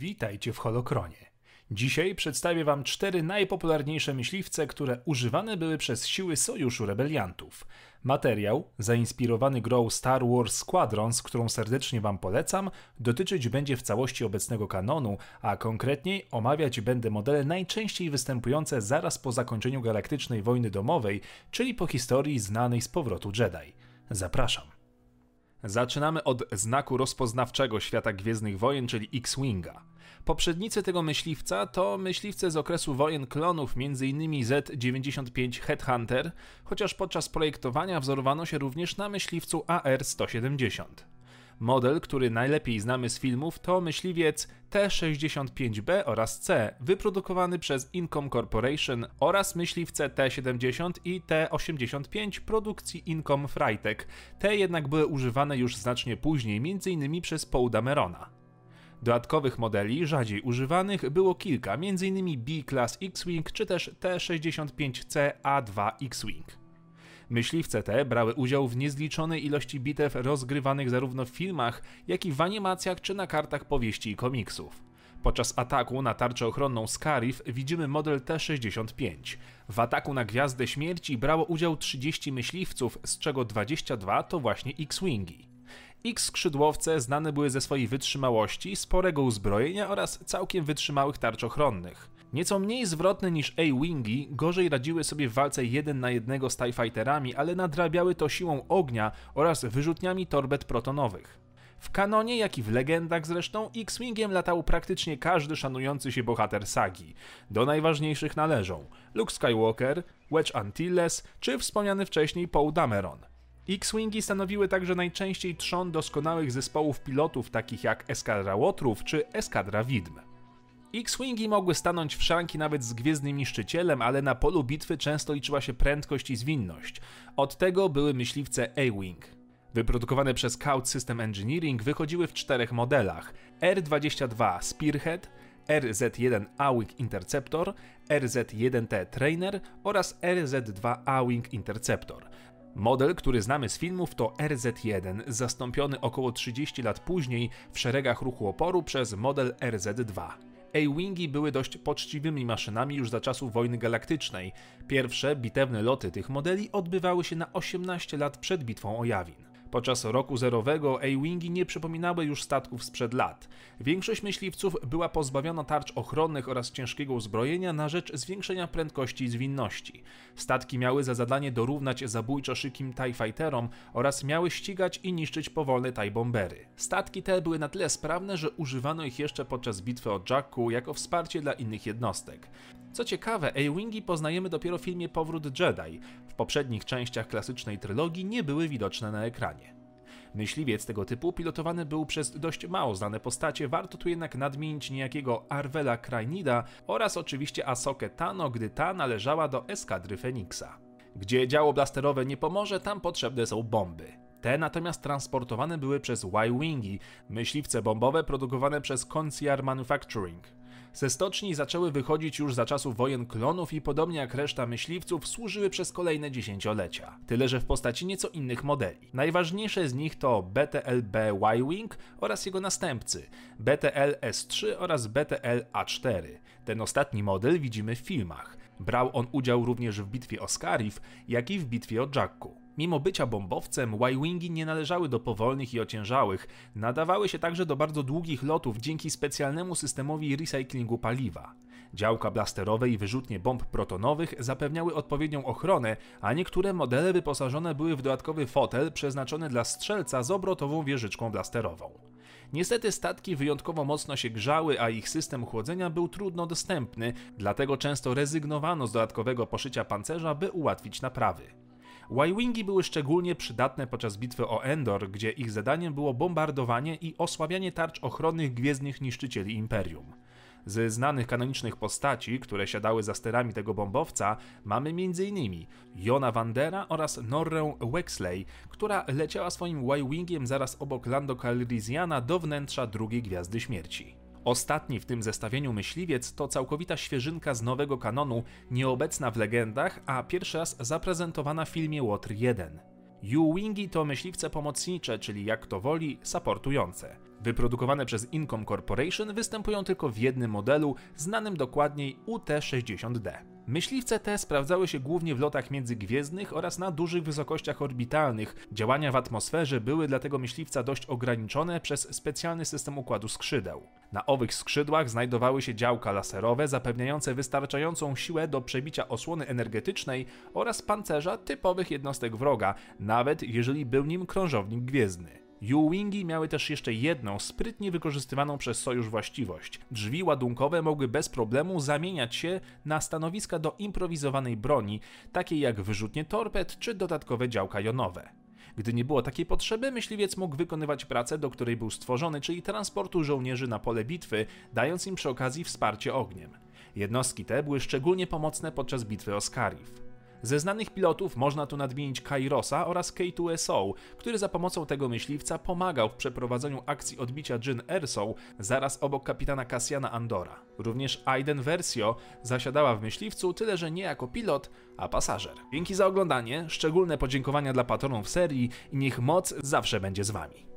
Witajcie w Holokronie. Dzisiaj przedstawię Wam cztery najpopularniejsze myśliwce, które używane były przez siły Sojuszu Rebeliantów. Materiał, zainspirowany grą Star Wars Squadrons, którą serdecznie Wam polecam, dotyczyć będzie w całości obecnego kanonu, a konkretniej omawiać będę modele najczęściej występujące zaraz po zakończeniu Galaktycznej Wojny Domowej, czyli po historii znanej z powrotu Jedi. Zapraszam. Zaczynamy od znaku rozpoznawczego świata Gwiezdnych Wojen, czyli X-Winga. Poprzednicy tego myśliwca to myśliwce z okresu wojen klonów, m.in. Z-95 Headhunter, chociaż podczas projektowania wzorowano się również na myśliwcu AR-170. Model, który najlepiej znamy z filmów, to myśliwiec T-65B oraz C, wyprodukowany przez Incom Corporation oraz myśliwce T-70 i T-85 produkcji Incom Freitag. Te jednak były używane już znacznie później, m.in. przez Paul Damerona. Dodatkowych modeli, rzadziej używanych, było kilka, m.in. B-Class X-Wing czy też T-65C A2 X-Wing. Myśliwce te brały udział w niezliczonej ilości bitew rozgrywanych zarówno w filmach, jak i w animacjach czy na kartach powieści i komiksów. Podczas ataku na tarczę ochronną Scarif widzimy model T-65. W ataku na Gwiazdę Śmierci brało udział 30 myśliwców, z czego 22 to właśnie X-Wingi. X-skrzydłowce znane były ze swojej wytrzymałości, sporego uzbrojenia oraz całkiem wytrzymałych tarcz ochronnych. Nieco mniej zwrotne niż A-Wingi, gorzej radziły sobie w walce jeden na jednego z TIE Fighterami, ale nadrabiały to siłą ognia oraz wyrzutniami torbet protonowych. W kanonie, jak i w legendach zresztą, X-Wingiem latał praktycznie każdy szanujący się bohater sagi. Do najważniejszych należą Luke Skywalker, Wedge Antilles czy wspomniany wcześniej Paul Dameron. X-Wingi stanowiły także najczęściej trzon doskonałych zespołów pilotów takich jak Eskadra Łotrów czy Eskadra Widm. X-Wingi mogły stanąć w szranki nawet z Gwiezdnym Niszczycielem, ale na polu bitwy często liczyła się prędkość i zwinność. Od tego były myśliwce A-Wing. Wyprodukowane przez Scout System Engineering wychodziły w czterech modelach: R-22 Spearhead, RZ-1 A-Wing Interceptor, RZ-1T Trainer oraz RZ-2 A-Wing Interceptor. Model, który znamy z filmów, to RZ-1, zastąpiony około 30 lat później w szeregach ruchu oporu przez model RZ-2. A-Wingi były dość poczciwymi maszynami już za czasów wojny galaktycznej. Pierwsze bitewne loty tych modeli odbywały się na 18 lat przed bitwą o Jawin. Podczas roku zerowego A-Wingi nie przypominały już statków sprzed lat. Większość myśliwców była pozbawiona tarcz ochronnych oraz ciężkiego uzbrojenia na rzecz zwiększenia prędkości i zwinności. Statki miały za zadanie dorównać zabójczo szykim TIE Fighterom oraz miały ścigać i niszczyć powolne TIE Bombery. Statki te były na tyle sprawne, że używano ich jeszcze podczas bitwy o Jakku jako wsparcie dla innych jednostek. Co ciekawe, A-Wingi poznajemy dopiero w filmie Powrót Jedi. W poprzednich częściach klasycznej trylogii nie były widoczne na ekranie. Myśliwiec tego typu pilotowany był przez dość mało znane postacie, warto tu jednak nadmienić niejakiego Arvela Krajnida oraz oczywiście Asokę Tano, gdy ta należała do eskadry Feniksa. Gdzie działo blasterowe nie pomoże, tam potrzebne są bomby. Te natomiast transportowane były przez Y-Wingi, myśliwce bombowe produkowane przez Concierge Manufacturing. Ze stoczni zaczęły wychodzić już za czasów wojen klonów i podobnie jak reszta myśliwców służyły przez kolejne dziesięciolecia. Tyle, że w postaci nieco innych modeli. Najważniejsze z nich to BTL-B Y-Wing oraz jego następcy BTL S3 oraz BTL A4. Ten ostatni model widzimy w filmach. Brał on udział również w bitwie o Scarif, jak i w bitwie o Jakku. Mimo bycia bombowcem, Y-Wingi nie należały do powolnych i ociężałych, nadawały się także do bardzo długich lotów dzięki specjalnemu systemowi recyklingu paliwa. Działka blasterowe i wyrzutnie bomb protonowych zapewniały odpowiednią ochronę, a niektóre modele wyposażone były w dodatkowy fotel przeznaczony dla strzelca z obrotową wieżyczką blasterową. Niestety statki wyjątkowo mocno się grzały, a ich system chłodzenia był trudno dostępny, dlatego często rezygnowano z dodatkowego poszycia pancerza, by ułatwić naprawy. Y-Wingi były szczególnie przydatne podczas bitwy o Endor, gdzie ich zadaniem było bombardowanie i osłabianie tarcz ochronnych gwiezdnych niszczycieli Imperium. Ze znanych kanonicznych postaci, które siadały za sterami tego bombowca, mamy m.in. Jona Vandera oraz Norrę Wexley, która leciała swoim Y-Wingiem zaraz obok Lando Calrissiana do wnętrza drugiej Gwiazdy Śmierci. Ostatni w tym zestawieniu myśliwiec to całkowita świeżynka z nowego kanonu, nieobecna w legendach, a pierwszy raz zaprezentowana w filmie Łotr 1. U-Wingi to myśliwce pomocnicze, czyli jak to woli, supportujące. Wyprodukowane przez Incom Corporation występują tylko w jednym modelu, znanym dokładniej UT-60D. Myśliwce te sprawdzały się głównie w lotach międzygwiezdnych oraz na dużych wysokościach orbitalnych. Działania w atmosferze były dla tego myśliwca dość ograniczone przez specjalny system układu skrzydeł. Na owych skrzydłach znajdowały się działka laserowe zapewniające wystarczającą siłę do przebicia osłony energetycznej oraz pancerza typowych jednostek wroga, nawet jeżeli był nim krążownik gwiezdny. U-Wingi miały też jeszcze jedną, sprytnie wykorzystywaną przez Sojusz właściwość. Drzwi ładunkowe mogły bez problemu zamieniać się na stanowiska do improwizowanej broni, takiej jak wyrzutnie torped czy dodatkowe działka jonowe. Gdy nie było takiej potrzeby, myśliwiec mógł wykonywać pracę, do której był stworzony, czyli transportu żołnierzy na pole bitwy, dając im przy okazji wsparcie ogniem. Jednostki te były szczególnie pomocne podczas bitwy o Skarif. Ze znanych pilotów można tu nadmienić Kairosa oraz K2SO, który za pomocą tego myśliwca pomagał w przeprowadzeniu akcji odbicia Jyn Erso zaraz obok kapitana Cassiana Andora. Również Aiden Versio zasiadała w myśliwcu, tyle że nie jako pilot, a pasażer. Dzięki za oglądanie, szczególne podziękowania dla patronów serii i niech moc zawsze będzie z wami.